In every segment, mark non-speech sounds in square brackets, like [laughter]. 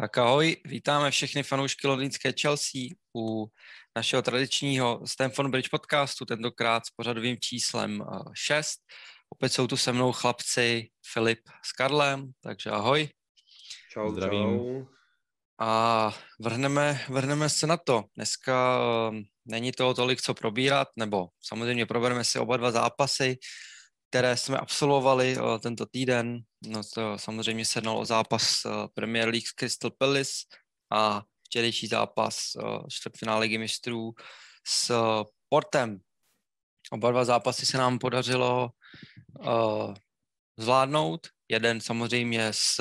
Tak ahoj, vítáme všechny fanoušky londýnské Chelsea u našeho tradičního Stanford Bridge podcastu, tentokrát s pořadovým číslem 6. Opět jsou tu se mnou chlapci Filip s Karlem, takže ahoj. Čau, Zdravím. Čau. A vrhneme, vrhneme se na to. Dneska um, není toho tolik co probírat, nebo samozřejmě probereme si oba dva zápasy, které jsme absolvovali uh, tento týden. No to samozřejmě se jednalo o zápas uh, Premier League Crystal Palace a včerejší zápas uh, čtvrtfinále ligy mistrů s Portem. Oba dva zápasy se nám podařilo uh, zvládnout. Jeden samozřejmě s,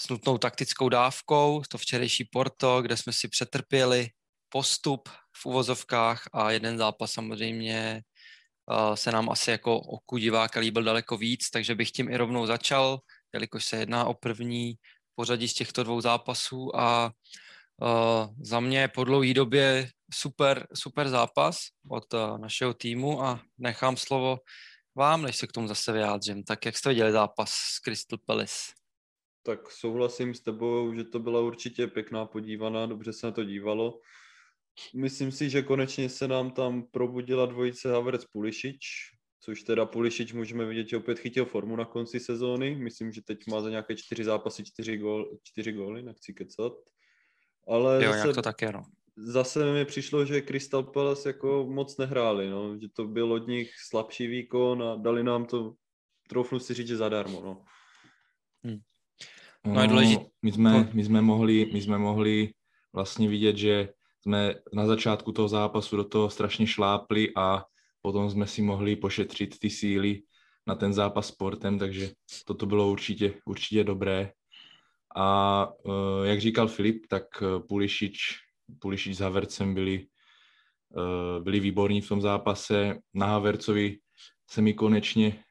s nutnou taktickou dávkou, to včerejší Porto, kde jsme si přetrpěli postup v uvozovkách a jeden zápas samozřejmě se nám asi jako oku diváka líbil daleko víc, takže bych tím i rovnou začal, jelikož se jedná o první pořadí z těchto dvou zápasů a uh, za mě po dlouhé době super, super zápas od uh, našeho týmu a nechám slovo vám, než se k tomu zase vyjádřím. Tak jak jste viděli zápas s Crystal Palace? Tak souhlasím s tebou, že to byla určitě pěkná podívaná, dobře se na to dívalo. Myslím si, že konečně se nám tam probudila dvojice Havertz Pulišič, což teda Pulišič můžeme vidět, že opět chytil formu na konci sezóny. Myslím, že teď má za nějaké čtyři zápasy čtyři, gól, čtyři góly, nechci kecat. Ale jo, zase, jak to tak je, no. Zase mi přišlo, že Crystal Palace jako moc nehráli, no. že to byl od nich slabší výkon a dali nám to, troufnu si říct, že zadarmo. No. Hmm. No, je důležité. My jsme, my, jsme mohli, my jsme mohli vlastně vidět, že jsme na začátku toho zápasu do toho strašně šlápli a potom jsme si mohli pošetřit ty síly na ten zápas sportem, takže toto bylo určitě, určitě dobré. A uh, jak říkal Filip, tak e, Pulišič, Pulišič s Havercem byli, uh, byli výborní v tom zápase. Na Havercovi se mi konečně,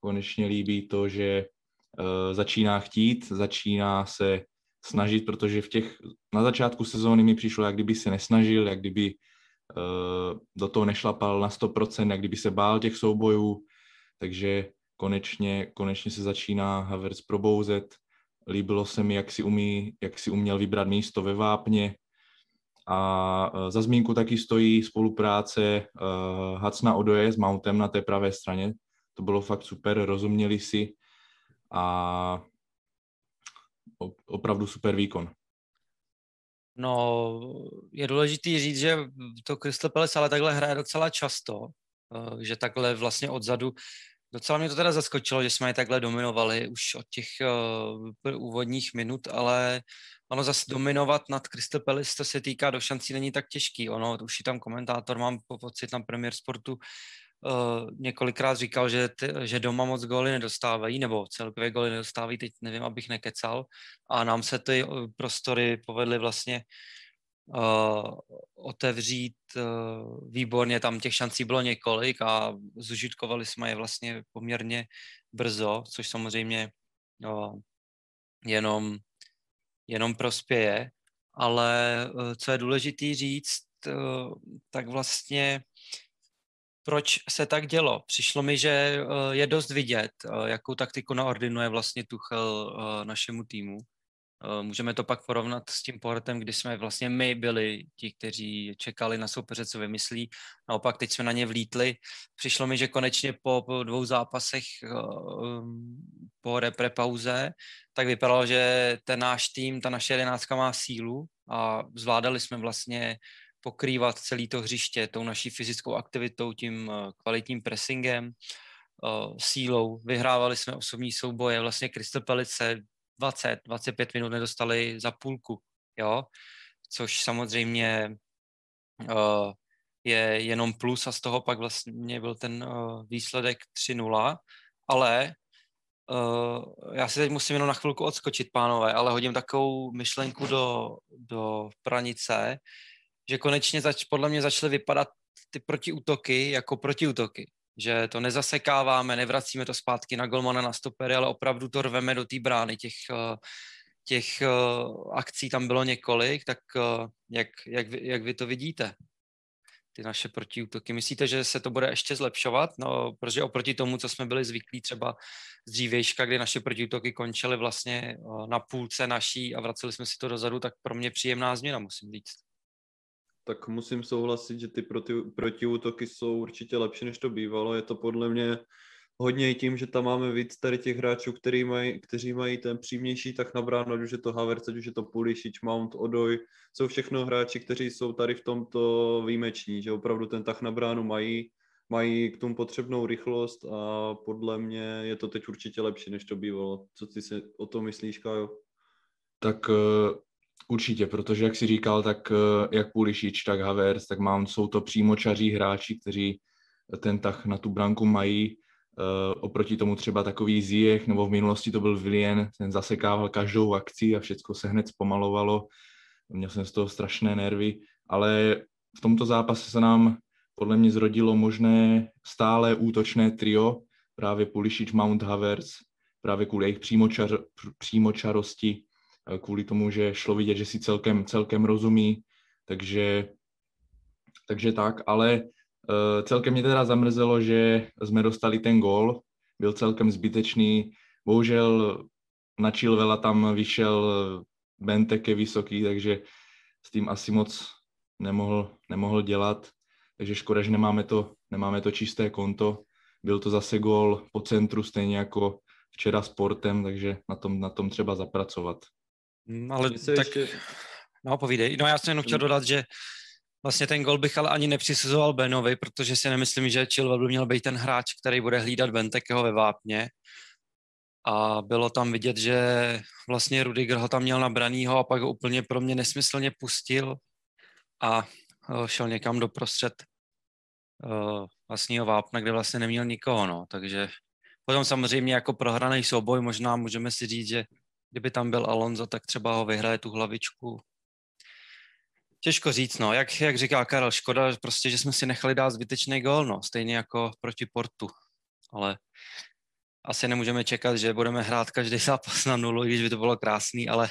konečně líbí to, že začíná chtít, začíná se snažit, protože v těch, na začátku sezóny mi přišlo, jak kdyby se nesnažil, jak kdyby uh, do toho nešlapal na 100%, jak kdyby se bál těch soubojů, takže konečně, konečně se začíná Havertz probouzet. Líbilo se mi, jak si, umí, jak si uměl vybrat místo ve vápně. A uh, za zmínku taky stojí spolupráce uh, Hacna Odoje s Mountem na té pravé straně. To bylo fakt super, rozuměli si a opravdu super výkon. No, je důležitý říct, že to Crystal Palace ale takhle hraje docela často, eh, že takhle vlastně odzadu Docela mě to teda zaskočilo, že jsme je takhle dominovali už od těch uh, úvodních minut, ale ono zase dominovat nad Crystal Palace, to se týká do šancí, není tak těžký. Ono, už je tam komentátor, mám pocit na Premier Sportu, uh, několikrát říkal, že, ty, že doma moc góly nedostávají, nebo celkově góly nedostávají, teď nevím, abych nekecal. A nám se ty eh, prostory povedly vlastně uh, otevřít uh, výborně, tam těch šancí bylo několik a zužitkovali jsme je vlastně poměrně brzo, což samozřejmě uh, jenom, jenom prospěje. Ale uh, co je důležité říct, uh, tak vlastně proč se tak dělo. Přišlo mi, že eh, je dost vidět, eh, jakou taktiku naordinuje vlastně Tuchel eh, našemu týmu. Můžeme to pak porovnat s tím pohledem, kdy jsme vlastně my byli ti, kteří čekali na soupeře, co vymyslí. Naopak teď jsme na ně vlítli. Přišlo mi, že konečně po, dvou zápasech po repre pauze, tak vypadalo, že ten náš tým, ta naše jedenáctka má sílu a zvládali jsme vlastně pokrývat celé to hřiště tou naší fyzickou aktivitou, tím eh, kvalitním pressingem, eh, sílou. Vyhrávali jsme osobní souboje, vlastně Crystal Palace 20, 25 minut nedostali za půlku, jo, což samozřejmě uh, je jenom plus a z toho pak vlastně byl ten výsledek 3-0, ale já si teď musím jenom na chvilku odskočit, pánové, ale hodím takovou myšlenku do, do pranice, že konečně zač, podle mě začaly vypadat ty protiútoky jako protiútoky. Že to nezasekáváme, nevracíme to zpátky na golmana, na stopery, ale opravdu to rveme do té brány. Těch, eh, těch eh, akcí tam bylo několik, tak eh, jak, jak, vy, jak vy to vidíte? ty naše protiútoky. Myslíte, že se to bude ještě zlepšovat? No, protože oproti tomu, co jsme byli zvyklí třeba z dřívejška, kdy naše protiútoky končily vlastně na půlce naší a vraceli jsme si to dozadu, tak pro mě příjemná změna, musím říct. Tak musím souhlasit, že ty proti, protiútoky jsou určitě lepší, než to bývalo. Je to podle mě hodně i tím, že tam máme víc tady těch hráčů, který mají, kteří mají ten přímější tak na bránu, ať už je to Havertz, ať už je to Pulisic, Mount, Odoj, jsou všechno hráči, kteří jsou tady v tomto výjimeční, že opravdu ten tak na bránu mají, mají k tomu potřebnou rychlost a podle mě je to teď určitě lepší, než to bývalo. Co ty si o tom myslíš, Kájo? Tak uh, určitě, protože jak si říkal, tak uh, jak Pulisic, tak Havertz, tak Mount jsou to přímočaří hráči, kteří ten tah na tu branku mají Uh, oproti tomu třeba takový Ziyech, nebo v minulosti to byl Vilien, ten zasekával každou akci a všechno se hned zpomalovalo. Měl jsem z toho strašné nervy, ale v tomto zápase se nám podle mě zrodilo možné stále útočné trio, právě Pulišič, Mount Havertz, právě kvůli jejich přímočar, přímočarosti, eh, kvůli tomu, že šlo vidět, že si celkem, celkem rozumí, takže, takže tak, ale Eh, celkem mě teda zamrzelo, že jsme dostali ten gól, byl celkem zbytečný. Bohužel na Chilvela tam vyšel Benteke vysoký, takže s tím asi moc nemohl, nemohl dělat. Takže škoda, že nemáme to, nemáme to čisté konto. Byl to zase gól po centru, stejně jako včera sportem, takže na tom, na tom třeba zapracovat. Mm, ale tak, ještě... no povídej. No já jsem jenom chtěl mm. dodat, že Vlastně ten gol bych ale ani nepřisuzoval Benovi, protože si nemyslím, že Chilwell by měl být ten hráč, který bude hlídat Bentekeho ve vápně. A bylo tam vidět, že vlastně Rudiger ho tam měl nabranýho a pak ho úplně pro mě nesmyslně pustil a eh, šel někam do prostřed uh, vlastního vápna, kde vlastně neměl nikoho, no. Takže potom samozřejmě jako prohraný souboj možná můžeme si říct, že kdyby tam byl Alonso, tak třeba ho vyhraje tu hlavičku Těžko říct, no. Jak, jak říká Karel, škoda prostě, že jsme si nechali dát zbytečný gol, no. Stejně jako proti Portu. Ale asi nemůžeme čekat, že budeme hrát každý zápas na nulu, když by to bylo krásný, ale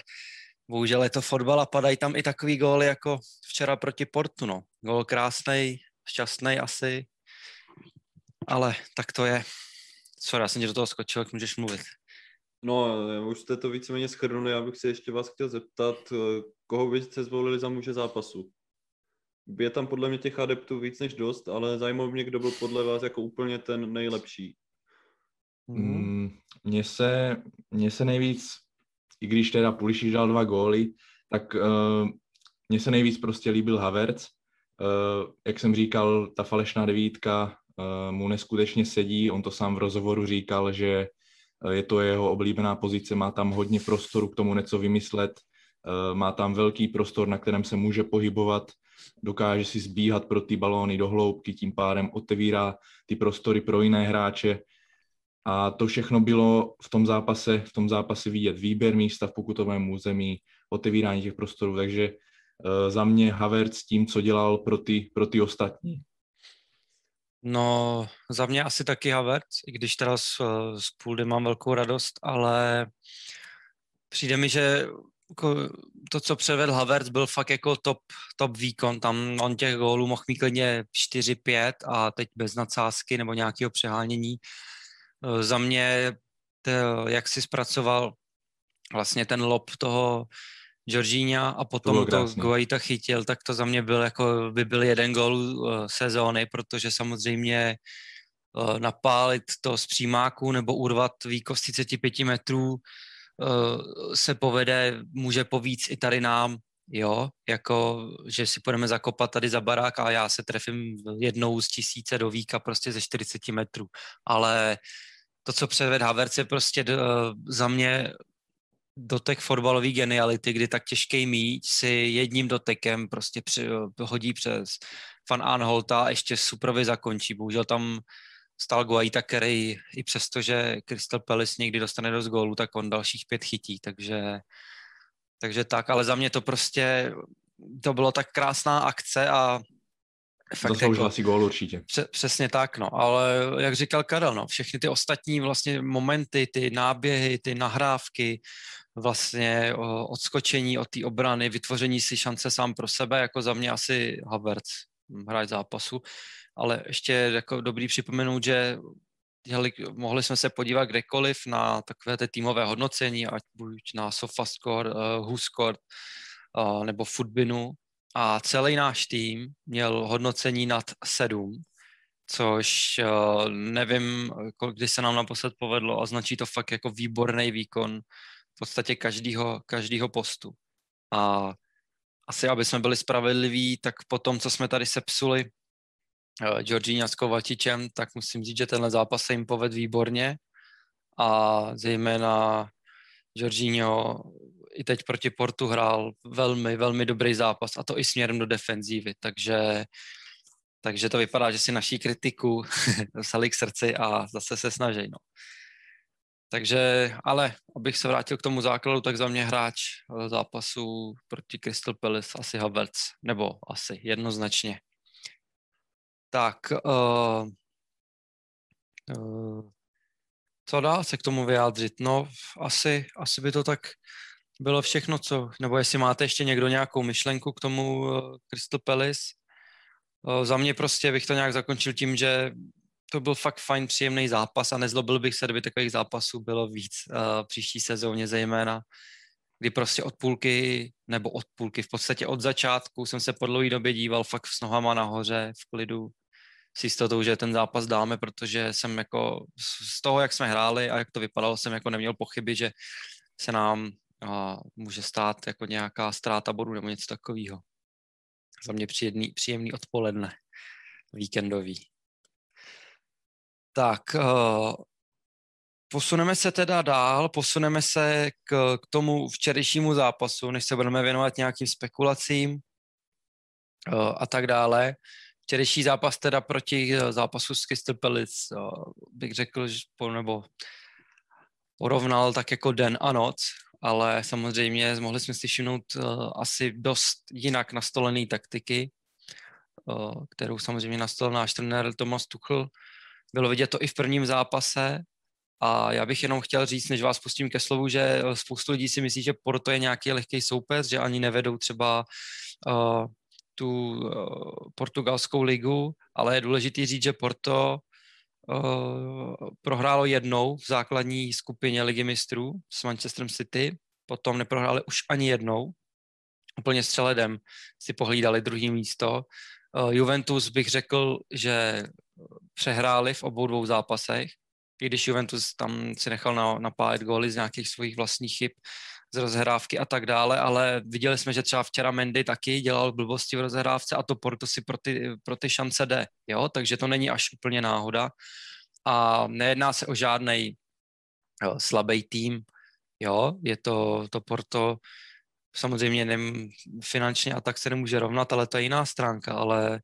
bohužel je to fotbal a padají tam i takový góly jako včera proti Portu, no. Gól krásný, šťastný asi, ale tak to je. Sorry, já jsem tě do toho skočil, jak můžeš mluvit. No, už jste to víceméně schrnuli, já bych se ještě vás chtěl zeptat, koho byste zvolili za muže zápasu? Je tam podle mě těch adeptů víc než dost, ale zajímalo mě, kdo byl podle vás jako úplně ten nejlepší. Mm, mně se, mně se nejvíc, i když teda Pulišič dal dva góly, tak uh, mně se nejvíc prostě líbil Havertz. Uh, jak jsem říkal, ta falešná devítka uh, mu neskutečně sedí. On to sám v rozhovoru říkal, že je to jeho oblíbená pozice, má tam hodně prostoru k tomu něco vymyslet, Eh, má tam velký prostor, na kterém se může pohybovat, dokáže si zbíhat pro ty balóny do hloubky, tím pádem otevírá ty prostory pro jiné hráče. A to všechno bylo v tom zápase, v tom zápase vidět výběr místa v pokutovém území, otevírání těch prostorů, takže uh, za mě Havertz tím, co dělal pro ty, pro ty ostatní. No, za mě asi taky Havertz, i když teda z, z půldy mám velkou radost, ale přijde mi, že jako to, co převedl Havertz, byl fakt jako top, top výkon. Tam on těch gólů mohl mít klidně 4-5 a teď bez nadsázky nebo nějakého přehánění. E, za mě, to, jak si zpracoval vlastně ten lob toho Georgína a potom to, to Guaita chytil, tak to za mě byl jako by byl jeden gól uh, sezóny, protože samozřejmě uh, napálit to z přímáku nebo urvat výkon z 35 metrů Eh, se povede, může povíc i tady nám, jo, jako, že si půjdeme zakopat tady za barák a já se trefím jednou z tisíce do víka prostě ze 40 metrů, ale to, co převed Havertz je prostě eh, za mě dotek fotbalové geniality, kdy tak těžký míč si jedním dotekem prostě při, hodí přes Van Anholta a ještě suprově zakončí. Bohužel tam stál Guaita, který i přesto, že Crystal Palace někdy dostane dost gólu, tak on dalších pět chytí, takže, takže tak, ale za mě to prostě, to bylo tak krásná akce a fakt Zasloužil jako, asi gól určitě. Přesně tak, no, ale jak říkal Karel, no, všechny ty ostatní vlastně momenty, ty náběhy, ty nahrávky, vlastně odskočení od té obrany, vytvoření si šance sám pro sebe, jako za mě asi Havertz hráč zápasu, ale ještě jako dobrý připomenout, že Jeli, mohli jsme se podívat kdekoliv na takové ty týmové hodnocení, ať buď na SofaScore, uh, WhoScored uh, nebo Footbinu a celý náš tým měl hodnocení nad 7, což uh, nevím, kdy se nám naposled povedlo a značí to fakt jako výborný výkon v podstatě každýho, každýho postu. A asi, aby jsme byli spravedliví, tak po tom, co jsme tady sepsuli uh, Georgina s Kovačičem, tak musím říct, že tenhle zápas se jim poved výborně a zejména Jorginho i teď proti Portu hrál velmi, velmi dobrý zápas a to i směrem do defenzívy, takže, takže to vypadá, že si naší kritiku [laughs] vzali k srdci a zase se snaží. No. Takže, ale abych se vrátil k tomu základu, tak za mě hráč eh, zápasu proti Crystal Palace asi Havertz, nebo asi jednoznačně. Tak, uh, uh, co dá se k tomu vyjádřit? No, asi, asi by to tak bylo všechno, co, nebo jestli máte ještě někdo nějakou myšlenku k tomu uh, Crystal Palace. Uh, za mě prostě bych to nějak zakončil tím, že to byl fakt fajn, příjemný zápas a nezlobil bych se, kdyby takových zápasů bylo víc uh, příští sezóně zejména, kdy prostě od půlky, nebo od půlky, v podstatě od začátku jsem se po dlouhé době díval fakt s nohama nahoře, v klidu, s jistotou, že ten zápas dáme, protože jsem jako z toho, jak jsme hráli a jak to vypadalo, jsem jako neměl pochyby, že se nám uh, může stát jako nějaká ztráta bodů nebo něco takového. Za mě příjemný, příjemný odpoledne, víkendový. Tak, uh, posuneme se teda dál, posuneme se k, k tomu včerejšímu zápasu, než se budeme věnovat nějakým spekulacím uh, a tak dále. Včerejší zápas teda proti uh, zápasu s Crystal Palace, bych řekl, že nebo porovnal tak jako den a noc, ale samozřejmě mohli jsme si všimnout asi dost jinak nastolené taktiky, kterou samozřejmě nastolil náš trenér Thomas Tuchel, bylo vidět to i v prvním zápase a já bych jenom chtěl říct, než vás pustím ke slovu, že spoustu lidí si myslí, že Porto je nějaký lehký soupeř, že ani nevedou třeba uh, tu uh, portugalskou ligu, ale je důležité říct, že Porto uh, prohrálo jednou v základní skupině ligy mistrů s Manchesterem City, potom neprohráli už ani jednou, úplně střeledem si pohlídali druhý místo. Juventus bych řekl, že přehráli v obou dvou zápasech, i když Juventus tam si nechal na, napájet góly z nějakých svých vlastních chyb, z rozhrávky a tak dále, ale viděli jsme, že třeba včera Mendy taky dělal blbosti v rozhrávce a to Porto si pro ty, pro ty šance jde, jo, takže to není až úplně náhoda. A nejedná se o žádný slabý tým, jo, je to, to Porto samozřejmě nem, finančně a tak se nemůže rovnat, ale to je jiná stránka, ale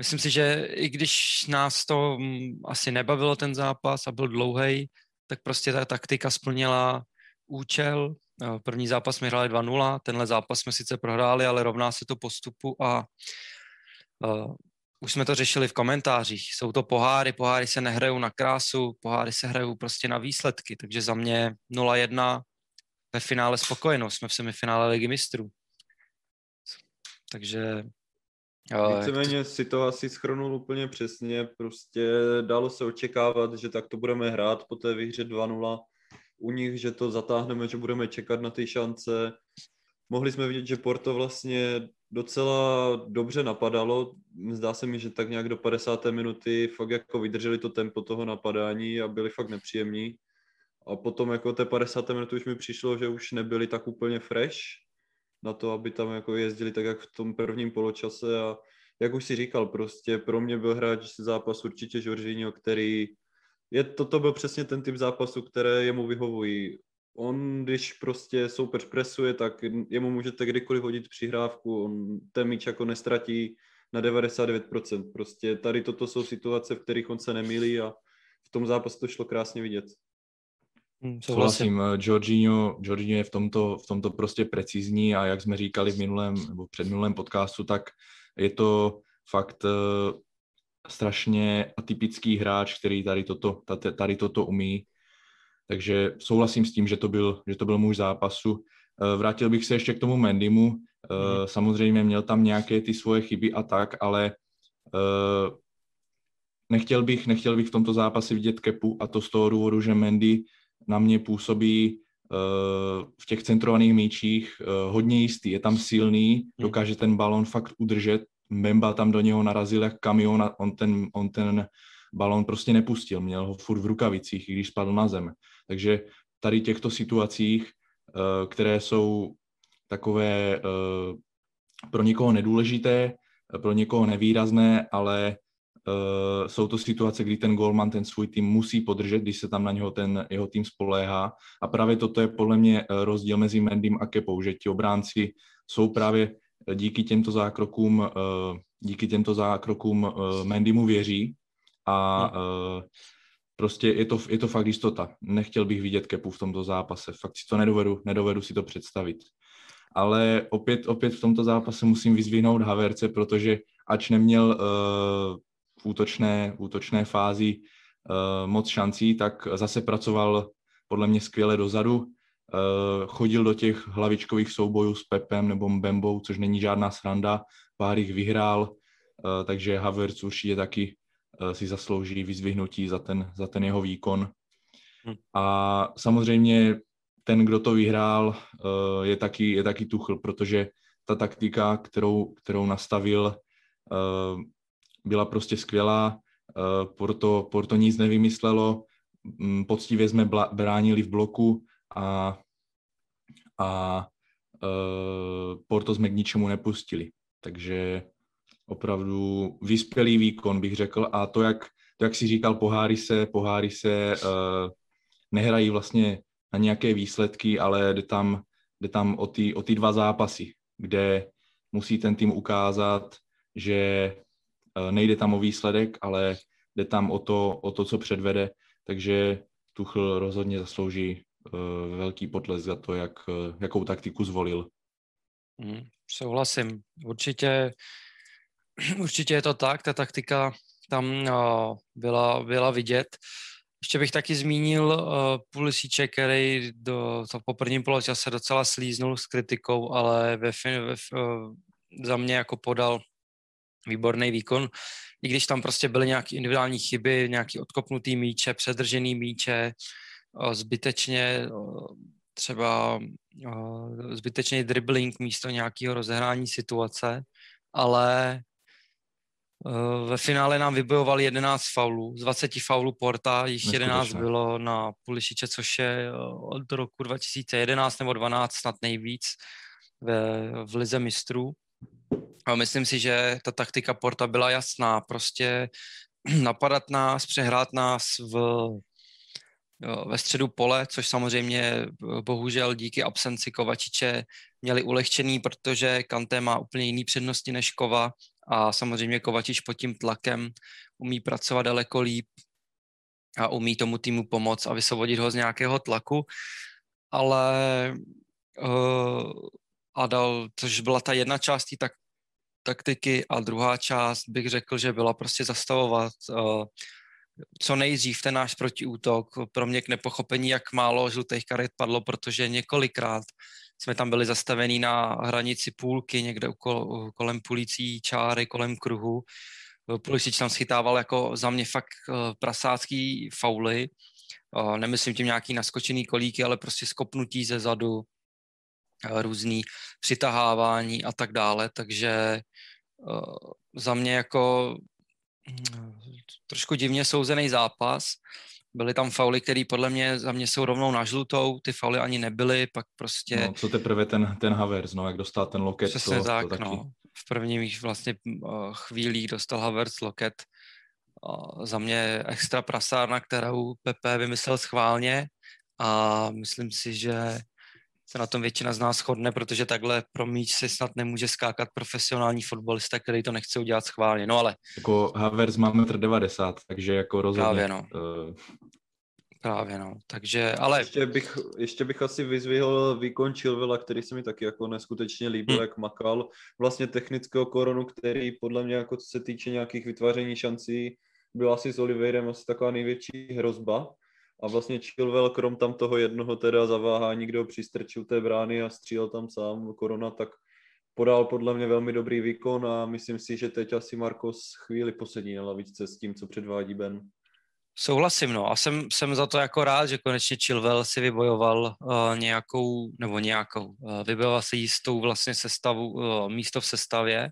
Myslím si, že i když nás to mm, asi nebavilo ten zápas a byl dlouhý, tak prostě ta taktika splnila účel. První zápas jsme hráli 2-0, tenhle zápas jsme sice prohráli, ale rovná se to postupu a uh, už jsme to řešili v komentářích. Jsou to poháry, poháry se nehrajou na krásu, poháry se hrajou prostě na výsledky, takže za mě 0-1 ve finále spokojenost, jsme v semifinále ligy mistrů. Takže Víceméně si to asi schrnul úplně přesně, prostě dalo se očekávat, že tak to budeme hrát po té výhře 2-0 u nich, že to zatáhneme, že budeme čekat na ty šance. Mohli jsme vidět, že Porto vlastně docela dobře napadalo. Zdá se mi, že tak nějak do 50. minuty fakt jako vydrželi to tempo toho napadání a byli fakt nepříjemní. A potom jako té 50. minuty už mi přišlo, že už nebyli tak úplně fresh, na to, aby tam jako jezdili tak, jak v tom prvním poločase a jak už si říkal, prostě pro mě byl hráč zápas určitě Jorginho, který je, toto byl přesně ten typ zápasu, které jemu vyhovují. On, když prostě soupeř presuje, tak jemu můžete kdykoliv hodit přihrávku, on ten míč jako nestratí na 99%. Prostě tady toto jsou situace, v kterých on se nemýlí a v tom zápasu to šlo krásně vidět. Hmm, souhlasím, eh, Jorginho, Jorginho je v tomto, v tomto prostě precizní a jak jsme říkali v minulém nebo v předminulém podcastu, tak je to fakt uh, strašně atypický hráč, který tady toto, tady toto umí. Takže souhlasím s tím, že to byl, že to byl můj zápasu. Uh, vrátil bych se ještě k tomu Mendymu. Uh. Samozřejmě měl tam nějaké ty svoje chyby a tak, ale nechtěl, bych, nechtěl bych v tomto zápase vidět Kepu a to z toho důvodu, že Mendy na mě působí uh, v těch centrovaných míčích uh, hodně jistý, je tam silný, hmm. dokáže ten balon fakt udržet, Mbemba tam do něho narazil jak kamion a on ten, on ten balon prostě nepustil, měl ho furt v rukavicích, i když spadl na zem. Takže tady těchto situacích, uh, které jsou takové pro někoho nedůležité, pro někoho nevýrazné, ale uh, jsou to situace, kdy ten golman ten svůj tým musí podržet, když se tam na něho ten jeho tým spoléhá. A právě toto je podle mě rozdíl mezi Mendym a Kepou, že ti obránci jsou právě díky těmto zákrokům, uh, díky těmto zákrokům uh, Mendymu věří a uh, prostě je to, je to fakt jistota. Nechtěl bych vidět Kepu v tomto zápase. Fakt si to nedovedu, nedovedu si to představit ale opět, opět v tomto zápase musím vyzvihnout Haverce, protože ač neměl uh, v útočné, v útočné fázi uh, moc šancí, tak zase pracoval podle mě skvěle dozadu. Uh, chodil do těch hlavičkových soubojů s Pepem nebo Mbembou, což není žádná sranda. Pár jich vyhrál, uh, takže Havertz určitě taky uh, si zaslouží vyzvihnutí za ten, za ten jeho výkon. Hm. A samozřejmě ten, kdo to vyhrál, je taky, je taky Tuchl, protože ta taktika, kterou, kterou nastavil, byla prostě skvělá. Eh, Porto, Porto nic nevymyslelo, mm, poctivě jsme bránili v bloku a, a Porto jsme k ničemu nepustili. Takže opravdu vyspělý výkon, bych řekl. A to, jak, to, jak si říkal, poháry se, poháry se uh, nehrají vlastně na nějaké výsledky, ale jde tam, jde tam o, ty, o ty dva zápasy, kde musí ten tým ukázat, že eh, nejde tam o výsledek, ale jde tam o to, o to co předvede, takže Tuchl rozhodně zaslouží uh, velký potles za to, jak, uh, jakou taktiku zvolil. Mm, souhlasím. Určitě, [clears throat] určitě je to tak, ta taktika tam byla, byla vidět. Ještě bych taky zmínil uh, Pulisiče, který do, to po prvním poločase docela slíznul s kritikou, ale ve, ve, uh, za mě jako podal výborný výkon, i když tam prostě byly nějaké individuální chyby, nějaký odkopnutý míče, předržený míče, zbytečně třeba zbytečný dribbling místo nějakého rozehrání situace, ale ve finále nám vybojovali 11 faulů, z 20 faulů Porta, jich 11 bylo na Pulišiče, což je od roku 2011 nebo 12 snad nejvíc ve, v Lize mistrů. A myslím si, že ta taktika Porta byla jasná, prostě [clears throat] napadat nás, přehrát nás v, ve středu pole, což samozřejmě eh, bohužel díky absenci Kovačiče měli ulehčený, protože Kanté má úplně jiný přednosti než Kova a samozřejmě Kovačič pod tím tlakem umí pracovat daleko líp a umí tomu týmu pomoct a vysvobodit ho z nějakého tlaku, ale uh, a dal, což byla ta jedna část té tak, taktiky a druhá část bych řekl, že byla prostě zastavovat uh, co nejdřív ten náš protiútok. Pro mě k nepochopení, jak málo žlutých karet padlo, protože několikrát jsme tam byli zastavení na hranici půlky, někde ukol, kolem půlící čáry, kolem kruhu. Pulisič tam schytával jako za mě fakt eh, prasácký fauly. Eh, nemyslím tím nějaký naskočený kolíky, ale prostě skopnutí ze zadu, různý přitahávání a tak dále. Takže za mě jako hm, trošku divně souzený zápas. Byly tam fauly, které podle mě za mě jsou rovnou na žlutou, ty fauly ani nebyly, pak prostě... No, co teprve ten, ten Havers, no, jak dostal ten loket. Přesně to, tak, to taky... no. V prvních vlastně uh, chvílích dostal Havers loket. Za mě extra prasárna, kterou Pepe vymyslel schválně a myslím si, že se na tom většina z nás shodne, protože takhle pro míč si snad nemůže skákat profesionální fotbalista, který to nechce udělat schválně, no ale... Jako Havers má 1,90 m, takže jako rozhodně... Právě no. Uh... Právě no, takže, ale... Ještě bych, ještě bych asi vyzvihl výkon Chilvela, který se mi taky jako neskutečně líbil, hmm. jak makal. Vlastně technického koronu, který podle mě jako co se týče nějakých vytváření šancí, byl asi s Oliveirem asi taková největší hrozba, a vlastně Chilwell, krom tam toho jednoho teda zaváhání, kdo přistrčil té brány a střílel tam sám korona, tak podal podle mě velmi dobrý výkon a myslím si, že teď asi Marcos chvíli posedí na lavičce s tím, co předvádí Ben. Souhlasím, no. A jsem, jsem za to jako rád, že konečně Chilwell si vybojoval uh, nějakou, nebo nějakou, uh, vybojoval si jistou vlastně sestavu, uh, místo v sestavě,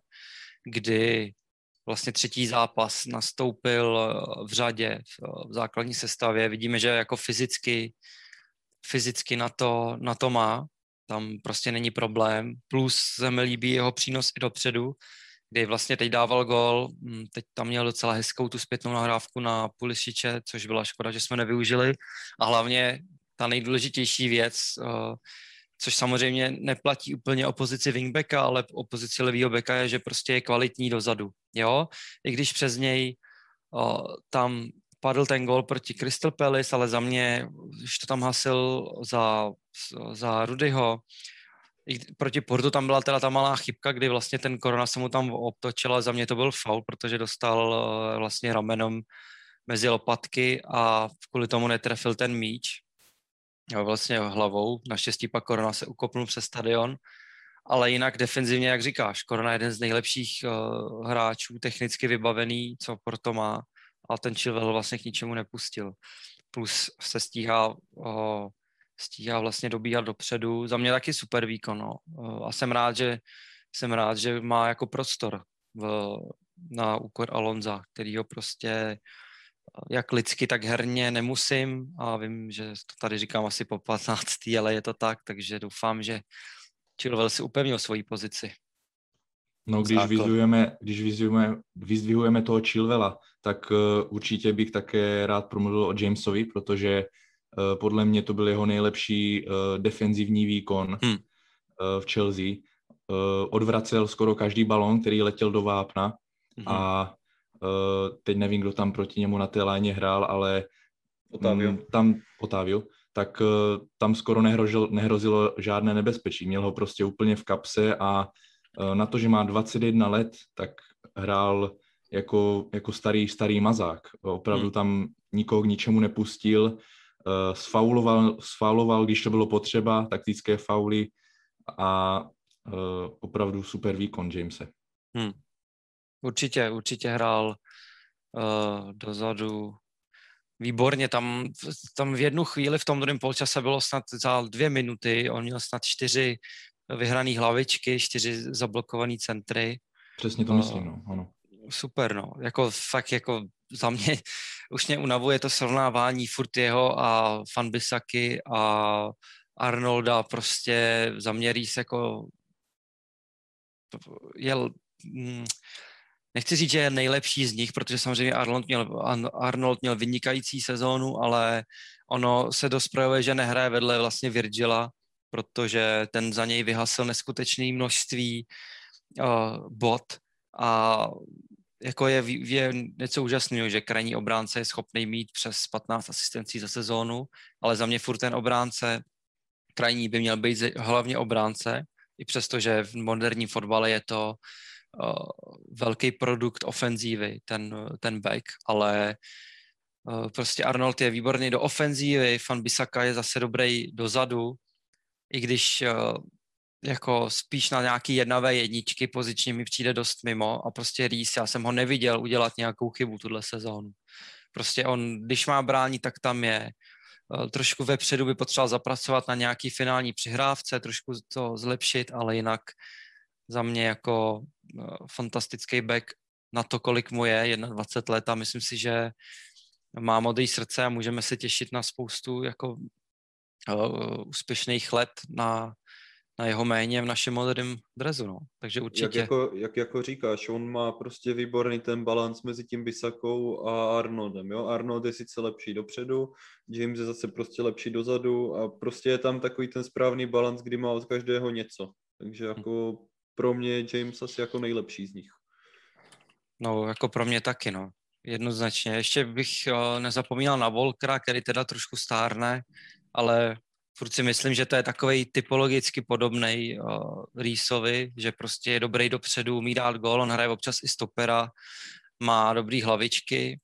kdy vlastně třetí zápas nastoupil v řadě v, v základní sestavě. Vidíme, že jako fyzicky, fyzicky na to, na to má, tam prostě není problém. Plus se mi líbí jeho přínos i dopředu, kdy vlastně teď dával gol, hm, teď tam měl docela hezkou tu zpětnou nahrávku na Pulisiče, což byla škoda, že jsme nevyužili. A hlavně ta nejdůležitější věc, eh, což samozřejmě neplatí úplně o pozici wingbacka, ale o pozici levýho beka je, že prostě je kvalitní dozadu, jo. I když přes něj o, tam padl ten gol proti Crystal Palace, ale za mě, když to tam hasil za, za Rudyho, proti Portu tam byla teda ta malá chybka, kdy vlastně ten korona se mu tam obtočil, ale za mě to byl faul, protože dostal vlastně ramenom mezi lopatky a kvůli tomu netrefil ten míč. Vlastně hlavou. Naštěstí pak korona se ukopnul přes stadion. Ale jinak defenzivně, jak říkáš, korona je jeden z nejlepších uh, hráčů, technicky vybavený, co Porto má. A ten Chilwell vlastně k ničemu nepustil. Plus se stíhá uh, stíhá vlastně dobíhat dopředu. Za mě taky super výkon, no. A jsem rád, že, jsem rád, že má jako prostor v, na úkor Alonza, který ho prostě jak lidsky, tak herně nemusím a vím, že to tady říkám asi po 15. ale je to tak, takže doufám, že Chilwell si upevnil svoji pozici. No, když vyzvihujeme, když vyzvihujeme, vyzvihujeme toho Chilvela, tak uh, určitě bych také rád promluvil o Jamesovi, protože Eh, podle mě to byl jeho nejlepší eh, defenzivní výkon hmm. v Chelsea. Odvracel skoro každý balón, který letěl do vápna hmm. a teď nevím, kdo tam proti němu na té láně hrál, ale Otávio. Mm, tam Otávio, tak tam skoro nehrozilo, nehrozilo žádné nebezpečí. Měl ho prostě úplně v kapse a na to, že má 21 let, tak hrál jako, jako starý, starý mazák. Opravdu hmm. tam nikoho k ničemu nepustil, sfauloval, sfauloval, když to bylo potřeba, taktické fauly a opravdu super výkon Jamese. Hmm. Určitě, určitě hrál uh, dozadu výborně. Tam, tam v jednu chvíli v tom druhém polčase bylo snad za dvě minuty, on měl snad čtyři vyhrané hlavičky, čtyři zablokované centry. Přesně to myslím, no, ano. Super, no. Jako fakt jako za mě [laughs] už mě unavuje to srovnávání furt jeho a Fanbisaky a Arnolda prostě za mě jako jel, mm, nechci říct, že je nejlepší z nich, protože samozřejmě Arnold měl, Arnold měl vynikající sezónu, ale ono se dost projevuje, že nehraje vedle vlastně Virgila, protože ten za něj vyhasil neskutečné množství uh, bod a jako je, je něco úžasného, že krajní obránce je schopný mít přes 15 asistencí za sezónu, ale za mě furt ten obránce krajní by měl být hlavně obránce, i přesto, že v moderním fotbale je to velký produkt ofenzívy, ten, ten back, ale uh, prostě Arnold je výborný do ofenzívy, Fan Bisaka je zase dobrý dozadu, i když uh, jako spíš na nějaký jednavé jedničky pozičně mi přijde dost mimo a prostě Rýs, já jsem ho neviděl udělat nějakou chybu tuhle sezónu. Prostě on, když má bránit, tak tam je. Eh, trošku vepředu by potřeboval zapracovat na nějaký finální přihrávce, trošku to zlepšit, ale jinak za mě jako eh, fantastický back na to, kolik mu je, 21 let a myslím si, že má modrý srdce a můžeme se těšit na spoustu jako uh, úspěšných let na, na jeho méně v našem moderném drezu, no. Takže určitě. Jak jako, jak jako říkáš, on má prostě výborný ten balans mezi tím Bisakou a Arnoldem, jo. Arnold je sice lepší dopředu, James je zase prostě lepší dozadu a prostě je tam takový ten správný balans, kdy má od každého něco. Takže hm. jako. Pro mě je James asi jako nejlepší z nich. No, jako pro mě taky, no. Jednoznačně. Ještě bych uh, nezapomínal na Volkra, který teda trošku stárne, ale furt si myslím, že to je takový typologicky podobný uh, Reesovi, že prostě je dobrý dopředu, umí dát gól, on hraje občas i stopera, má dobrý hlavičky,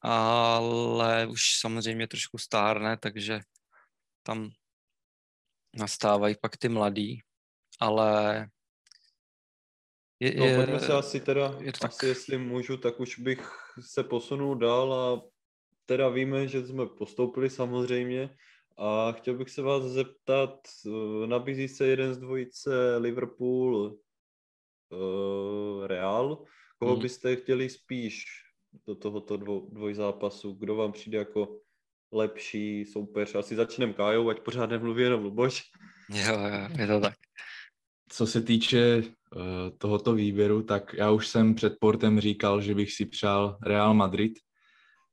ale už samozřejmě trošku stárne, takže tam nastávají pak ty mladí, ale Je, no, pojďme se asi teda, je to asi tak... jestli můžu, tak už bych se posunul dál a teda víme, že jsme postoupili samozřejmě a chtěl bych se vás zeptat, eh, nabízí se jeden z dvojice Liverpool uh, Real, koho hmm. byste chtěli spíš do tohoto dvou, dvojzápasu, kdo vám přijde jako lepší soupeř. Asi začneme Kájou, ať pořád nemluví jenom Luboš. Jo, jo, je to tak. Co se týče tohoto výběru, tak já už jsem před portem říkal, že bych si přál Real Madrid.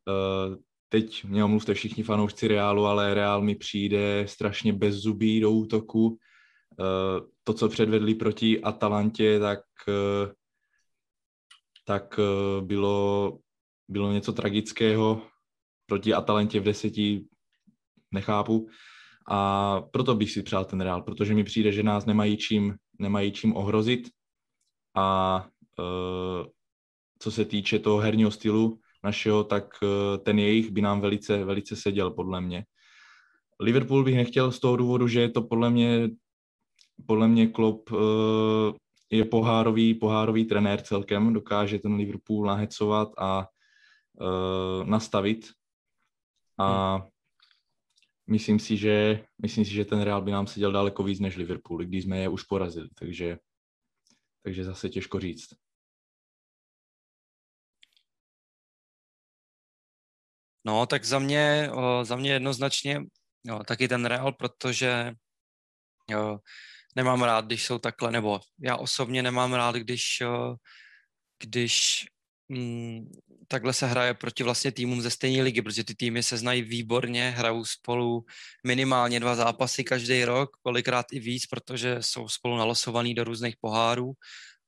Uh, teď mě omluvte všichni fanoušci Realu, ale Real mi přijde strašně bez zubí do útoku. Uh, to, co předvedli proti Atalantě, tak, tak bylo, bylo něco tragického proti Atalantě v deseti nechápu. A proto bych si přál ten Real, protože mi přijde, že nás nemají čím, nemají čím ohrozit. A uh, co se týče toho herního stylu našeho, tak uh, ten jejich by nám velice, velice seděl, podle mě. Liverpool bych nechtěl z toho důvodu, že je to podle mě, podle mě Klopp uh, je pohárový, pohárový trenér celkem, dokáže ten Liverpool nahecovat a uh, nastavit a myslím si, že, myslím si, že ten Real by nám seděl daleko víc než Liverpool, když jsme je už porazili, takže, takže zase těžko říct. No, tak za mě, za mě jednoznačně jo, taky ten Real, protože jo, nemám rád, když jsou takhle, nebo já osobně nemám rád, když, když mm, takhle se hraje proti vlastně týmům ze stejné ligy, protože ty týmy se znají výborně, hrajou spolu minimálně dva zápasy každý rok, kolikrát i víc, protože jsou spolu nalosovaný do různých pohárů.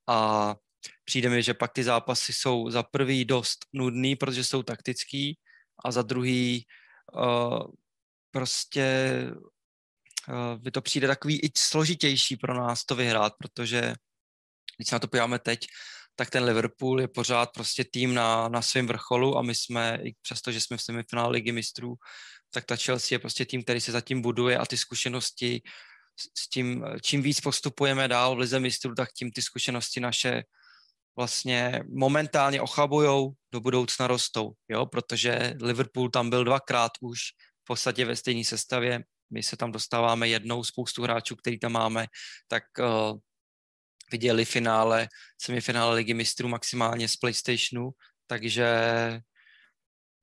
A přijde mi, že pak ty zápasy jsou za prvý dost nudný, protože jsou taktický a za druhý uh, prostě uh, by to přijde takový i složitější pro nás to vyhrát, protože když se na to podíváme teď, tak ten Liverpool je pořád prostě tým na, na svém vrcholu a my jsme, i přesto, že jsme v semifinále ligy mistrů, tak ta Chelsea je prostě tým, který se zatím buduje a ty zkušenosti s tím, čím víc postupujeme dál v lize mistrů, tak tím ty zkušenosti naše vlastně momentálně ochabujou, do budoucna rostou, jo, protože Liverpool tam byl dvakrát už v podstatě ve stejné sestavě, my se tam dostáváme jednou, spoustu hráčů, který tam máme, tak uh, viděli finále, semifinále ligy mistrů maximálně z PlayStationu, takže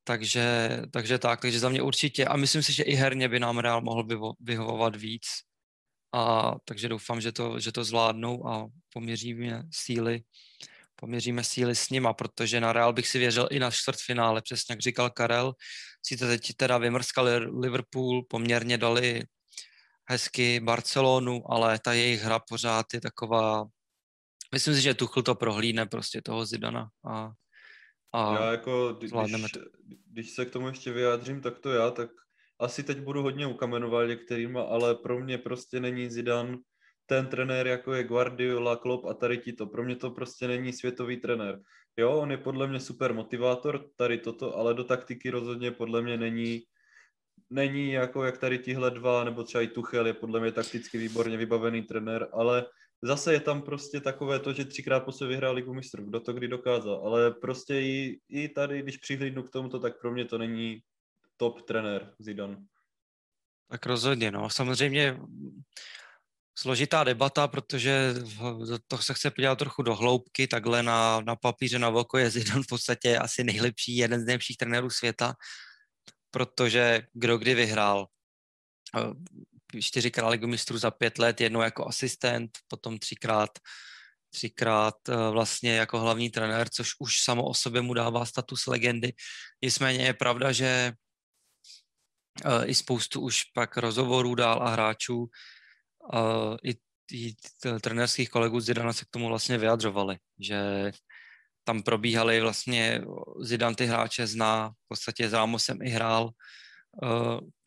takže, takže tak, takže za mě určitě a myslím si, že i herně by nám Real mohl vyhovovat víc a takže doufám, že to, že to zvládnou a poměříme síly poměříme síly s nima, protože na Real bych si věřil i na čtvrtfinále, přesně jak říkal Karel. Sice teď teda vymrskali Liverpool, poměrně dali hezky Barcelonu, ale ta jejich hra pořád je taková Myslím si, že Tuchl to prohlídne prostě toho Zidana a, a já jako, když, to. když se k tomu ještě vyjádřím, tak to já, tak asi teď budu hodně ukamenovat některýma, ale pro mě prostě není Zidan ten trenér, jako je Guardiola, Klopp a tady ti to. Pro mě to prostě není světový trenér. Jo, on je podle mě super motivátor, tady toto, ale do taktiky rozhodně podle mě není není jako jak tady tihle dva, nebo třeba i Tuchel je podle mě takticky výborně vybavený trenér, ale zase je tam prostě takové to, že třikrát po sobě vyhrál ligu mistrů, kdo to kdy dokázal, ale prostě i, i tady, když přihlídnu k tomuto, tak pro mě to není top trenér Zidane. Tak rozhodně, no. Samozřejmě složitá debata, protože to se chce podívat trochu do hloubky, takhle na, na papíře na voko je Zidane v podstatě asi nejlepší, jeden z nejlepších trenérů světa, protože kdo kdy vyhrál čtyřikrát ligu mistrů za pět let, jednou jako asistent, potom třikrát, třikrát eh, vlastně jako hlavní trenér, což už samo o sobě mu dává status legendy. Nicméně je pravda, že eh, i spoustu už pak rozhovorů dál a hráčů eh, i, trenérských kolegů Zidana se k tomu vlastně vyjadřovali, že tam probíhaly vlastně, Zidan ty hráče zná, v podstatě s Rámosem i hrál,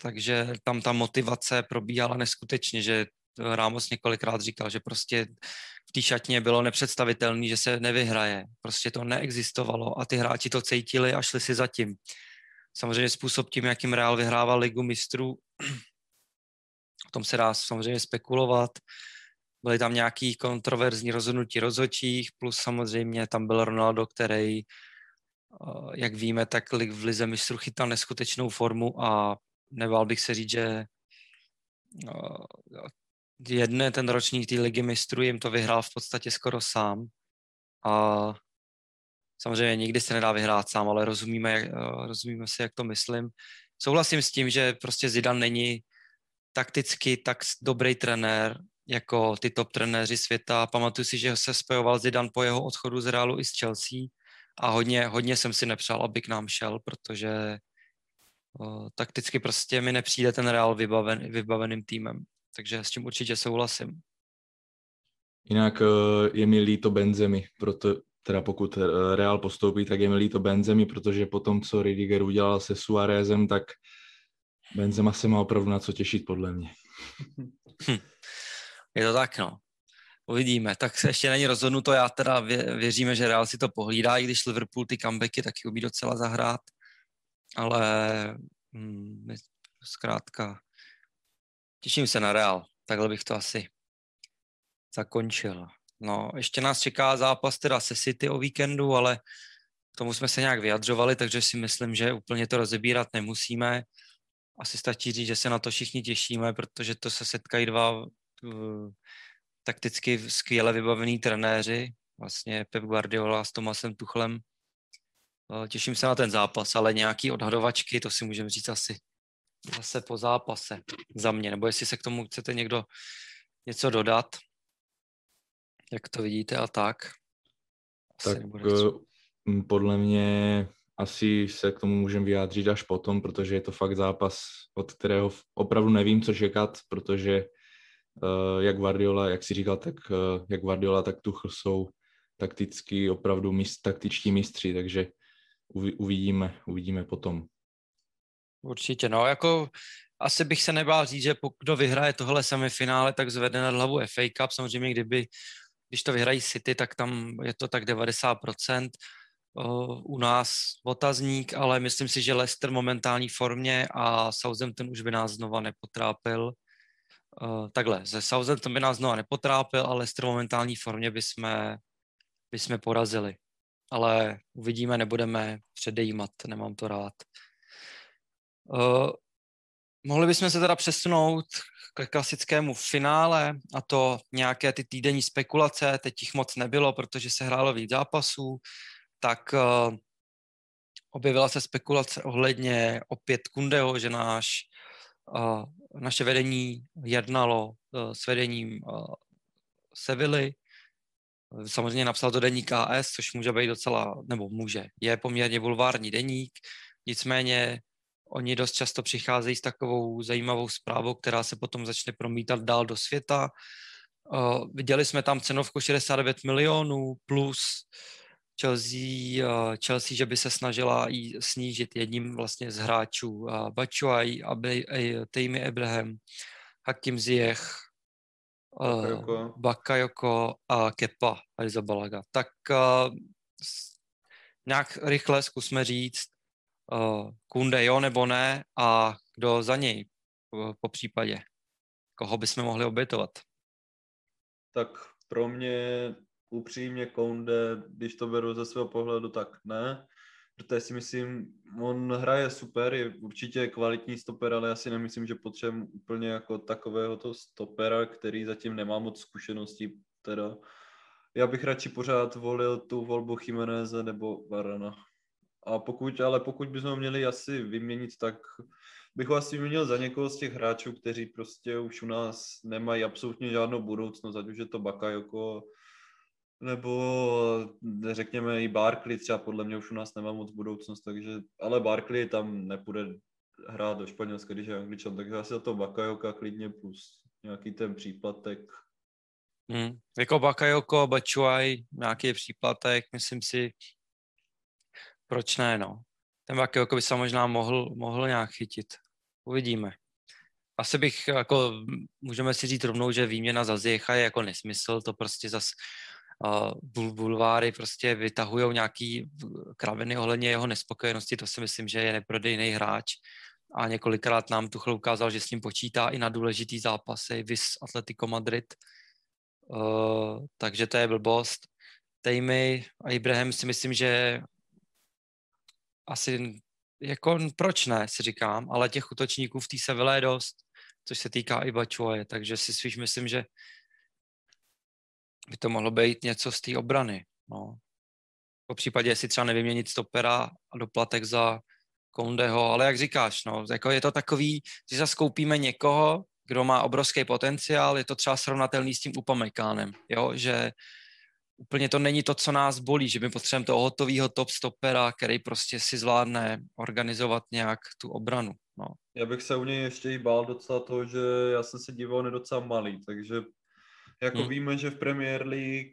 takže tam ta motivace probíhala neskutečně, že Ramos několikrát říkal, že prostě v té šatně bylo nepředstavitelné, že se nevyhraje. Prostě to neexistovalo a ty hráči to cítili a šli si zatím. Samozřejmě způsob tím, jakým Real vyhrával ligu mistrů, [clears throat] o tom se dá samozřejmě spekulovat. byly tam nějaký kontroverzní rozhodnutí rozhodčích, plus samozřejmě tam byl Ronaldo, který, jak víme, tak v Lize mistrů chytal neskutečnou formu a nebál bych se říct, že uh, jedné ten ročník té ligy mistrů jim to vyhrál v podstatě skoro sám. A samozřejmě nikdy se nedá vyhrát sám, ale rozumíme, rozumíme si, jak to myslím. Souhlasím s tím, že prostě Zidane není takticky tak dobrý trenér, jako ty top trenéři světa. Pamatuju si, že se spojoval Zidane po jeho odchodu z Realu i z Chelsea a hodně, hodně jsem si nepřál, aby k nám šel, protože o, takticky prostě mi nepřijde ten Real vybaven, vybaveným týmem. Takže s tím určitě souhlasím. Jinak je mi líto Benzemi, proto, teda pokud eh, Real postoupí, tak je mi líto Benzemi, protože po tom, co Ridiger udělal se Suárezem, tak Benzema se má opravdu na co těšit, podle mě. Hm. Je to tak, no. Uvidíme. Tak se ještě není rozhodnuto. Já teda vě, věříme, že Real si to pohlídá, i když Liverpool ty comebacky taky umí docela zahrát. Ale hm, zkrátka těším se na Real. Takhle bych to asi zakončil. No, ještě nás čeká zápas teda se City o víkendu, ale k tomu jsme se nějak vyjadřovali, takže si myslím, že úplně to rozebírat nemusíme. Asi stačí říct, že se na to všichni těšíme, protože to se setkají dva takticky skvěle vybavení trenéři, vlastně Pep Guardiola s Tomasem Tuchlem. Těším se na ten zápas, ale nějaký odhadovačky, to si můžeme říct asi zase po zápase za mě, nebo jestli se k tomu chcete někdo něco dodat jak to vidíte a tak? Asi tak uh, podle mě asi se k tomu můžeme vyjádřit až potom, protože je to fakt zápas, od kterého opravdu nevím, co čekat, protože jak Guardiola, jak si říkal, tak uh, jak Guardiola, tak Tuchl jsou takticky opravdu mist, taktičtí mistři, takže uvidíme, uvidíme potom. Určitě, no jako asi bych se nebál říct, že kdo vyhraje tohle semifinále, tak zvede nad hlavu FA Cup. Samozřejmě, kdyby když to vyhrají City, tak tam je to tak 90%. U nás otazník, ale myslím si, že Leicester momentální formě a Southampton už by nás znova nepotrápil. Takhle, ze Southampton by nás znova nepotrápil, ale Leicester momentální formě by jsme, by jsme porazili. Ale uvidíme, nebudeme předejímat, nemám to rád. Mohli bychom se teda přesunout k klasickému finále a to nějaké ty týdenní spekulace, teď jich moc nebylo, protože se hrálo víc zápasů, tak uh, objevila se spekulace ohledně opět Kundeho, že náš, uh, naše vedení jednalo uh, s vedením uh, Sevilly. Samozřejmě napsal to deník KS, což může být docela, nebo může, je poměrně bulvární deník, nicméně Oni dost často přicházejí s takovou zajímavou zprávou, která se potom začne promítat dál do světa. Uh, viděli jsme tam cenovku 69 milionů plus Chelsea, uh, Chelsea, že by se snažila jí snížit jedním vlastně z hráčů. Uh, Bachuay, Abe, uh, Tejmi Abraham, Hakim Ziyech, uh, Bakayoko. Bakayoko a Kepa Arrizabalaga. Tak uh, nějak rychle zkusme říct, uh, Kunde jo nebo ne a kdo za něj po případě. Koho bychom mohli obětovat? Tak pro mě upřímně Kounde, když to beru ze svého pohledu, tak ne. Protože si myslím, on hraje super, je určitě kvalitní stoper, ale já si nemyslím, že potřebujeme úplně jako takového to stopera, který zatím nemá moc zkušeností. Teda já bych radši pořád volil tu volbu Chimeneze nebo Varana. A pokud, ale pokud bychom měli asi vyměnit, tak bych ho asi vyměnil za někoho z těch hráčů, kteří prostě už u nás nemají absolutně žádnou budoucnost, ať už je to Bakayoko, nebo řekněme i Barkley, třeba podle mě už u nás nemá moc budoucnost, takže, ale Barkley tam nepůjde hrát do Španělska, když je angličan, takže asi za to Bakajoka klidně plus nějaký ten příplatek. Hmm. Jako Bakayoko, Bachuay, nějaký příplatek, myslím si, proč ne, no. Ten Bakayoko by se možná mohl, mohl nějak chytit. Uvidíme. Asi bych, jako, můžeme si říct rovnou, že výměna za Zjecha je jako nesmysl, to prostě zas uh, bul, bulváry prostě vytahují nějaký kraviny ohledně jeho nespokojenosti, to si myslím, že je neprodejný hráč a několikrát nám Tuchl ukázal, že s ním počítá i na důležitý zápasy, vis Atletico Madrid, uh, takže to je blbost. Tejmy a Ibrahim si myslím, že asi jako proč ne, si říkám, ale těch útočníků v té Seville je dost, což se týká i Bačoje, takže si spíš myslím, že by to mohlo být něco z té obrany. No. Po případě, jestli třeba nevyměnit stopera a doplatek za Kondeho, ale jak říkáš, no, jako je to takový, že zaskoupíme někoho, kdo má obrovský potenciál, je to třeba srovnatelný s tím Upamekánem, jo, že úplně to není to, co nás bolí, že my potřebujeme toho hotového top stopera, který prostě si zvládne organizovat nějak tu obranu. No. Já bych se u něj ještě i bál docela toho, že já jsem se díval, on je docela malý, takže jako hmm. víme, že v Premier League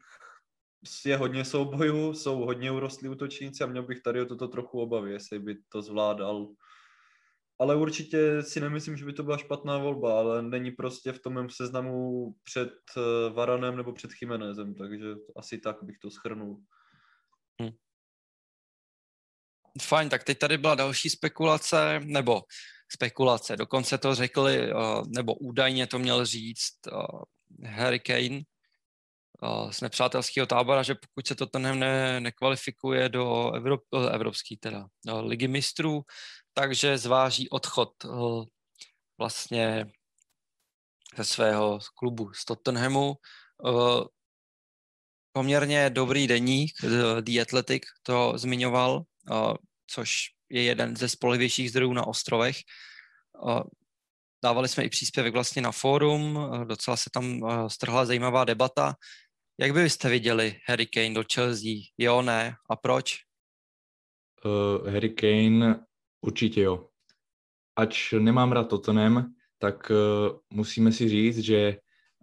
je hodně soubojů, jsou hodně urostlí útočníci a měl bych tady o toto trochu obavy, jestli by to zvládal. Ale určitě si nemyslím, že by to byla špatná volba, ale není prostě v tom mém seznamu před eh, Varanem nebo před Chimenezem, takže asi tak bych to schrnul. Hmm. Fajn, tak teď tady byla další spekulace, nebo spekulace, dokonce to řekli, eh, nebo údajně to měl říct eh, Harry Kane, z nepřátelského tábora, že pokud se to ten ne, nekvalifikuje do Evrop, eh, evropský teda, do ligy mistrů, takže zváží odchod eh, vlastně ze svého klubu z Tottenhamu. Eh, poměrně dobrý deník, The Athletic to zmiňoval, což je jeden ze spolehlivějších zdrojů na ostrovech. Dávali jsme i příspěvek vlastně na fórum, docela se tam strhla zajímavá debata. Jak byste viděli Harry Kane do Chelsea? Jo, ne? A proč? Uh, Harry Kane určitě jo. Ač nemám rád Tottenham, tak uh, musíme si říct, že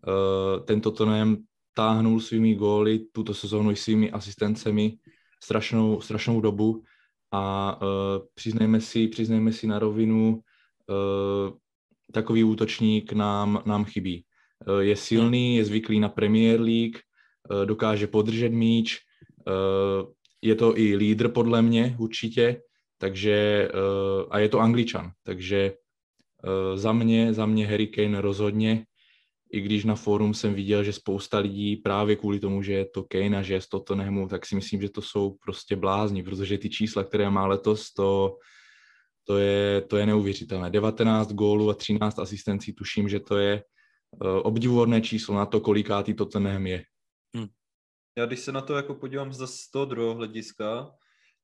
uh, ten Tottenham táhnul svými góly tuto sezónu i svými asistencemi strašnou, strašnou dobu a uh, přiznejme, si, přiznejme si na rovinu, uh, takový útočník nám, nám chybí. Uh, je silný, je zvyklý na Premier League, Eh, dokáže podržet míč, eh, je to i lídr podle mě určitě, takže eh, a je to angličan, takže za mě, za mě Harry Kane rozhodně, i když na fórum jsem viděl, že spousta lidí právě kvůli tomu, že je to Kane a že je z Tottenhamu, tak si myslím, že to jsou prostě blázni, protože ty čísla, které má letos, to, to, je, to je neuvěřitelné. 19 gólů a 13 asistencí, tuším, že to je obdivuhodné číslo na to, kolikátý Tottenham je. Hmm. Já když se na to jako podívám z toho druhého hlediska,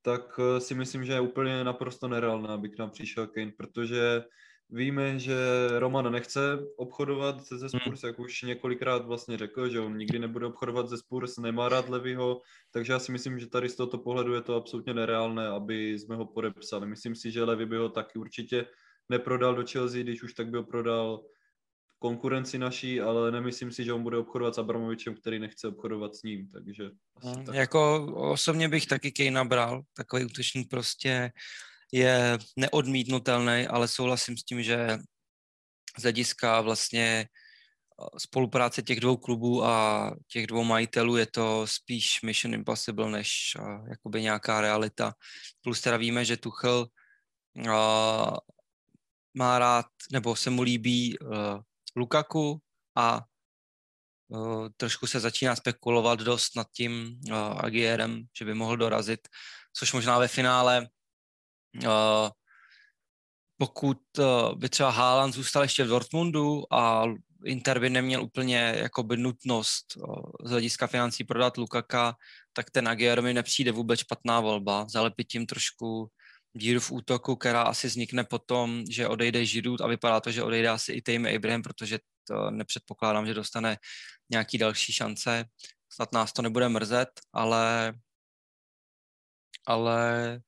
tak eh, si myslím, že je úplně naprosto nereálné, aby k nám přišel Kane, protože víme, že Roman nechce obchodovat se hmm. Spurs, jak už několikrát vlastně řekl, že on nikdy nebude obchodovat ze Spurs, nemá rád Levyho, takže já si myslím, že tady z tohoto pohledu je to absolutně nereálné, aby jsme ho podepsali. Myslím si, že Levy by ho taky určitě neprodal do Chelsea, když už tak by ho prodal konkurenci naší, ale nemyslím si, že on bude obchodovat s Abramovičem, který nechce obchodovat s ním, takže asi hmm, tak. Jako osobně bych taky Kej nabral, takový útočník prostě je neodmítnutelný, ale souhlasím s tím, že z hlediska vlastně eh, spolupráce těch dvou klubů a těch dvou majitelů je to spíš Mission Impossible než uh, jakoby nějaká realita. Plus teda víme, že Tuchel uh, má rád, nebo se mu líbí uh, Lukaku a uh, trošku se začíná spekulovat dost nad tím uh, Agierem, že by mohl dorazit, což možná ve finále pokud uh, by třeba Haaland zůstal ještě v Dortmundu a Inter by neměl úplně jakoby nutnost uh, z hlediska financí prodat Lukaka, tak ten Aguero mi nepřijde vůbec špatná volba. Zalepit tím trošku díru v útoku, která asi vznikne potom, že odejde Židů a vypadá to, že odejde asi i Tejme Ibrahim, protože to nepředpokládám, že dostane nějaký další šance. Snad nás to nebude mrzet, ale ale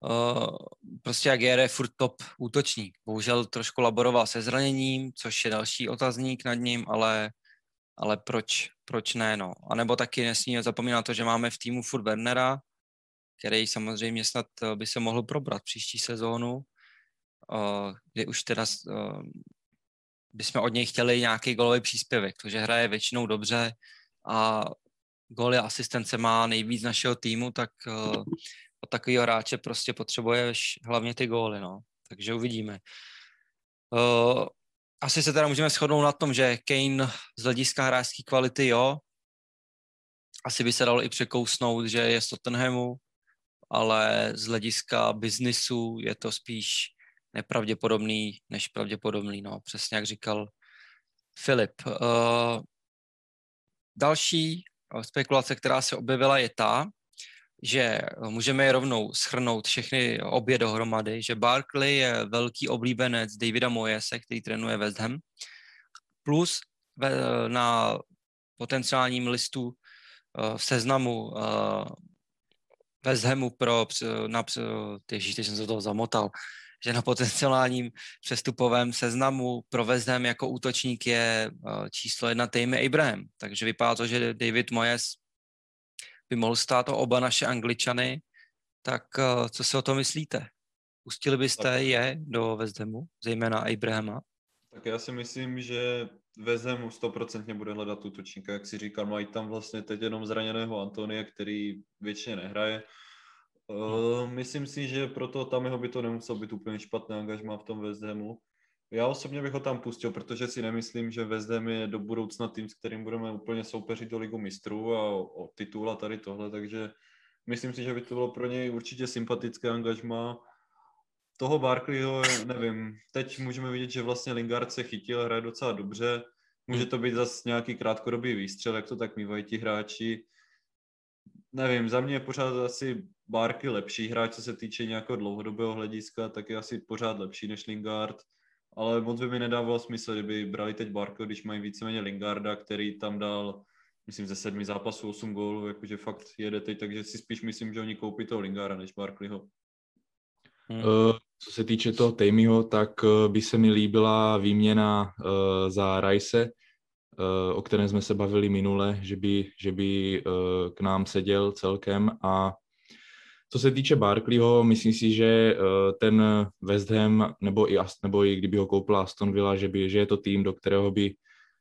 uh, prostě Aguirre je furt top útočník. Bohužel trošku laboroval se zraněním, což je další otazník nad ním, ale, ale proč, proč ne, no. A nebo taky nesmíme zapomínat to, že máme v týmu furt Wernera, který samozřejmě snad eh, by se mohl probrat příští sezónu, eh, kdy už teda eh, bychom od něj chtěli nějaký golový příspěvek, protože hraje většinou dobře a goly a asistence má nejvíc našeho týmu, tak takového hráče prostě potřebuješ hlavně ty góly, no. Takže uvidíme. asi se teda můžeme shodnout na tom, že Kane z hlediska hráčské kvality jo, asi by se dalo i překousnout, že je z Tottenhamu, ale z hlediska biznisu je to spíš nepravděpodobný než pravděpodobný, no, přesně jak říkal Filip. Uh, další spekulace, která se objevila, je ta, že můžeme je rovnou schrnout všechny obě dohromady, že Barkley je velký oblíbenec Davida Moyese, který trénuje West Ham, plus ve, na potenciálním listu uh, v seznamu West Hamu pro, na, teď jsem se toho zamotal, že na potenciálním přestupovém seznamu pro West Ham jako útočník je číslo jedna Tammy Abraham. Takže vypadá to, že David Moyes by mohl stát o oba naše angličany, tak uh, co si o to myslíte? Pustili byste tak. je do West Hamu, zejména Abrahama? Tak já si myslím, že West Hamu stoprocentně bude hledat útočníka, jak si říkal, mají tam vlastně teď jenom zraněného Antonia, který většině nehraje. Uh, myslím si, že proto tam jeho by to nemusel být úplně špatné angažma v tom West Hamu. Já osobně bych ho tam pustil, protože si nemyslím, že Ham je do budoucna tým, s kterým budeme úplně soupeřit do ligu mistrů a o, o titul a tady tohle, takže myslím si, že by to bylo pro něj určitě sympatické angažma. Toho Barkleyho, nevím, teď můžeme vidět, že vlastně Lingard se chytil, hraje docela dobře, může to být zase nějaký krátkodobý výstřel, jak to tak mývají ti hráči. Nevím, za mě je pořád asi Barkley lepší hráč, co se týče nějakého dlouhodobého hlediska, tak je asi pořád lepší než Lingard ale moc by mi nedával smysl, kdyby brali teď Barko, když mají víceméně Lingarda, který tam dal, myslím, ze sedmi zápasů 8 gólů, jakože fakt jede teď, takže si spíš myslím, že oni koupí toho Lingarda než Barkleyho. Hmm. Uh, co se týče toho Tameyho, tak uh, by se mi líbila výměna uh, za uh, o kterém jsme se bavili minule, že by, že by k nám seděl celkem a co se týče Barkleyho, myslím si, že eh, ten West Ham, nebo i, nebo i kdyby ho koupila Aston Villa, že, by, že je to tým, do kterého by,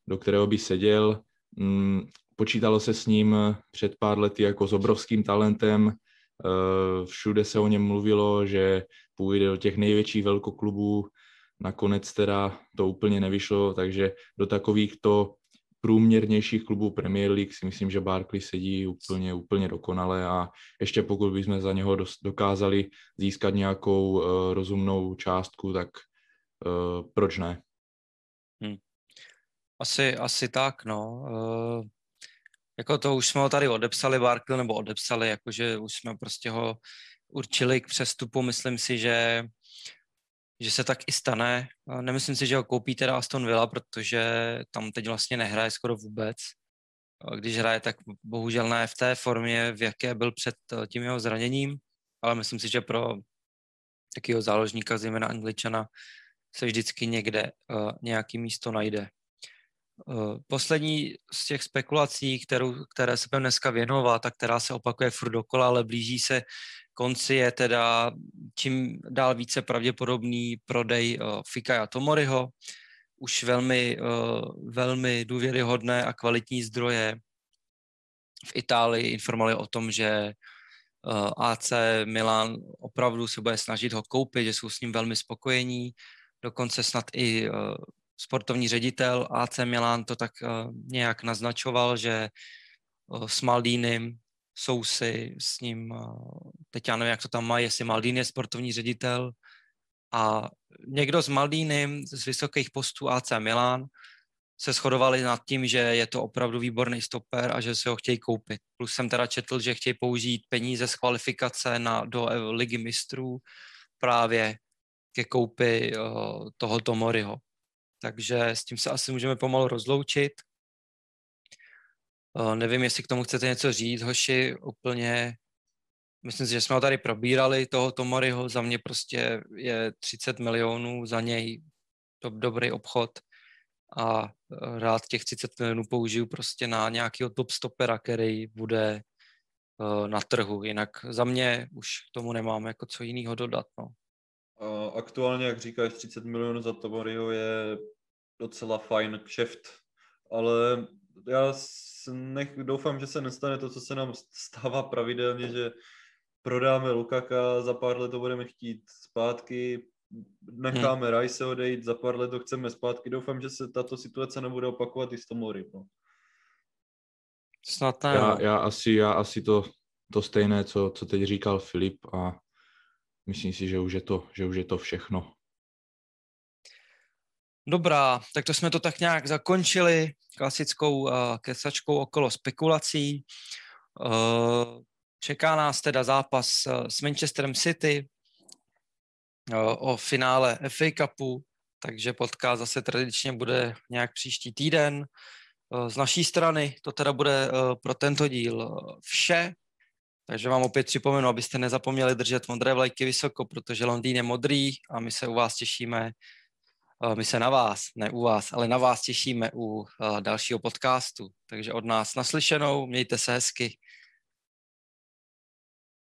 do kterého by seděl. Mm, počítalo se s ním před pár lety jako s obrovským talentem. Eh, všude se o něm mluvilo, že půjde do těch největších velkoklubů. Nakonec teda to úplně nevyšlo, takže do takovýchto průměrnějších klubů Premier League si myslím, že Barkley sedí úplně, úplně dokonale a ještě pokud bychom za něho dokázali získat nějakou uh, rozumnou částku, tak uh, proč ne? Hmm. Asi, asi tak, no. Uh, jako to už jsme ho tady odepsali, Barkley, nebo odepsali, jakože už jsme prostě ho určili k přestupu. Myslím si, že že se tak i stane. Nemyslím si, že ho koupí teda Aston Villa, protože tam teď vlastně nehraje skoro vůbec. Když hraje, tak bohužel ne v té formě, v jaké byl před eh, tím jeho zraněním, ale myslím si, že pro takového záložníka, zejména Angličana, se vždycky někde uh, nějaký místo najde. Uh, poslední z těch spekulací, kterou, které se budeme dneska věnovat a která se opakuje furt dokola, ale blíží se konci je teda čím dál více pravděpodobný prodej uh, Fikaja Tomoriho. Už velmi, uh, velmi důvěryhodné a kvalitní zdroje v Itálii informovali o tom, že uh, AC Milan opravdu se bude snažit ho koupit, že jsou s ním velmi spokojení. Dokonce snad i sportovní ředitel AC Milan to tak nějak naznačoval, že s Maldínem Sousy s ním, teď já nevím, jak to tam má, jestli Maldín je sportovní ředitel a někdo s Maldínem z vysokých postů AC Milan se shodovali nad tím, že je to opravdu výborný stoper a že se ho chtějí koupit. Plus jsem teda četl, že chtějí použít peníze z kvalifikace na, do ligy mistrů právě ke koupi uh, tohoto Moriho. Takže s tím se asi můžeme pomalu rozloučit. Uh, nevím, jestli k tomu chcete něco říct, hoši, úplně, myslím si, že jsme ho tady probírali, toho Tomoriho, za mě prostě je 30 milionů, za něj to dobrý obchod a eh, rád těch 30 milionů použiju prostě na nějakého top stopera, který bude uh, na trhu, jinak za mě už k tomu nemám jako co jiného dodat, no. Aktuálně, jak říkáš, 30 milionů za Tomoriho je docela fajn kšeft, ale já nech, doufám, že se nestane to, co se nám stává pravidelně, že prodáme Lukaka, za pár let to budeme chtít zpátky, necháme hmm. Rice odejít, za pár let to chceme zpátky. Doufám, že se tato situace nebude opakovat i s Tomori. No. Snad ne. Já, já, asi, já asi to, to stejné, co, co teď říkal Filip a myslím si, že už je to, že už je to všechno. Dobrá, tak to jsme to tak nějak zakončili klasickou uh, kesačkou okolo spekulací. Uh, čeká nás teda zápas uh, s Manchesterem City uh, o finále FA Cupu, takže podcast zase tradičně bude nějak příští týden. Uh, z naší strany to teda bude pro tento díl vše. Takže vám opět připomenu, abyste nezapomněli držet modré vlajky vysoko, protože Londýn je modrý a my se u vás těšíme my se na vás, ne u vás, ale na vás těšíme u dalšího podcastu. Takže od nás naslyšenou, mějte se hezky.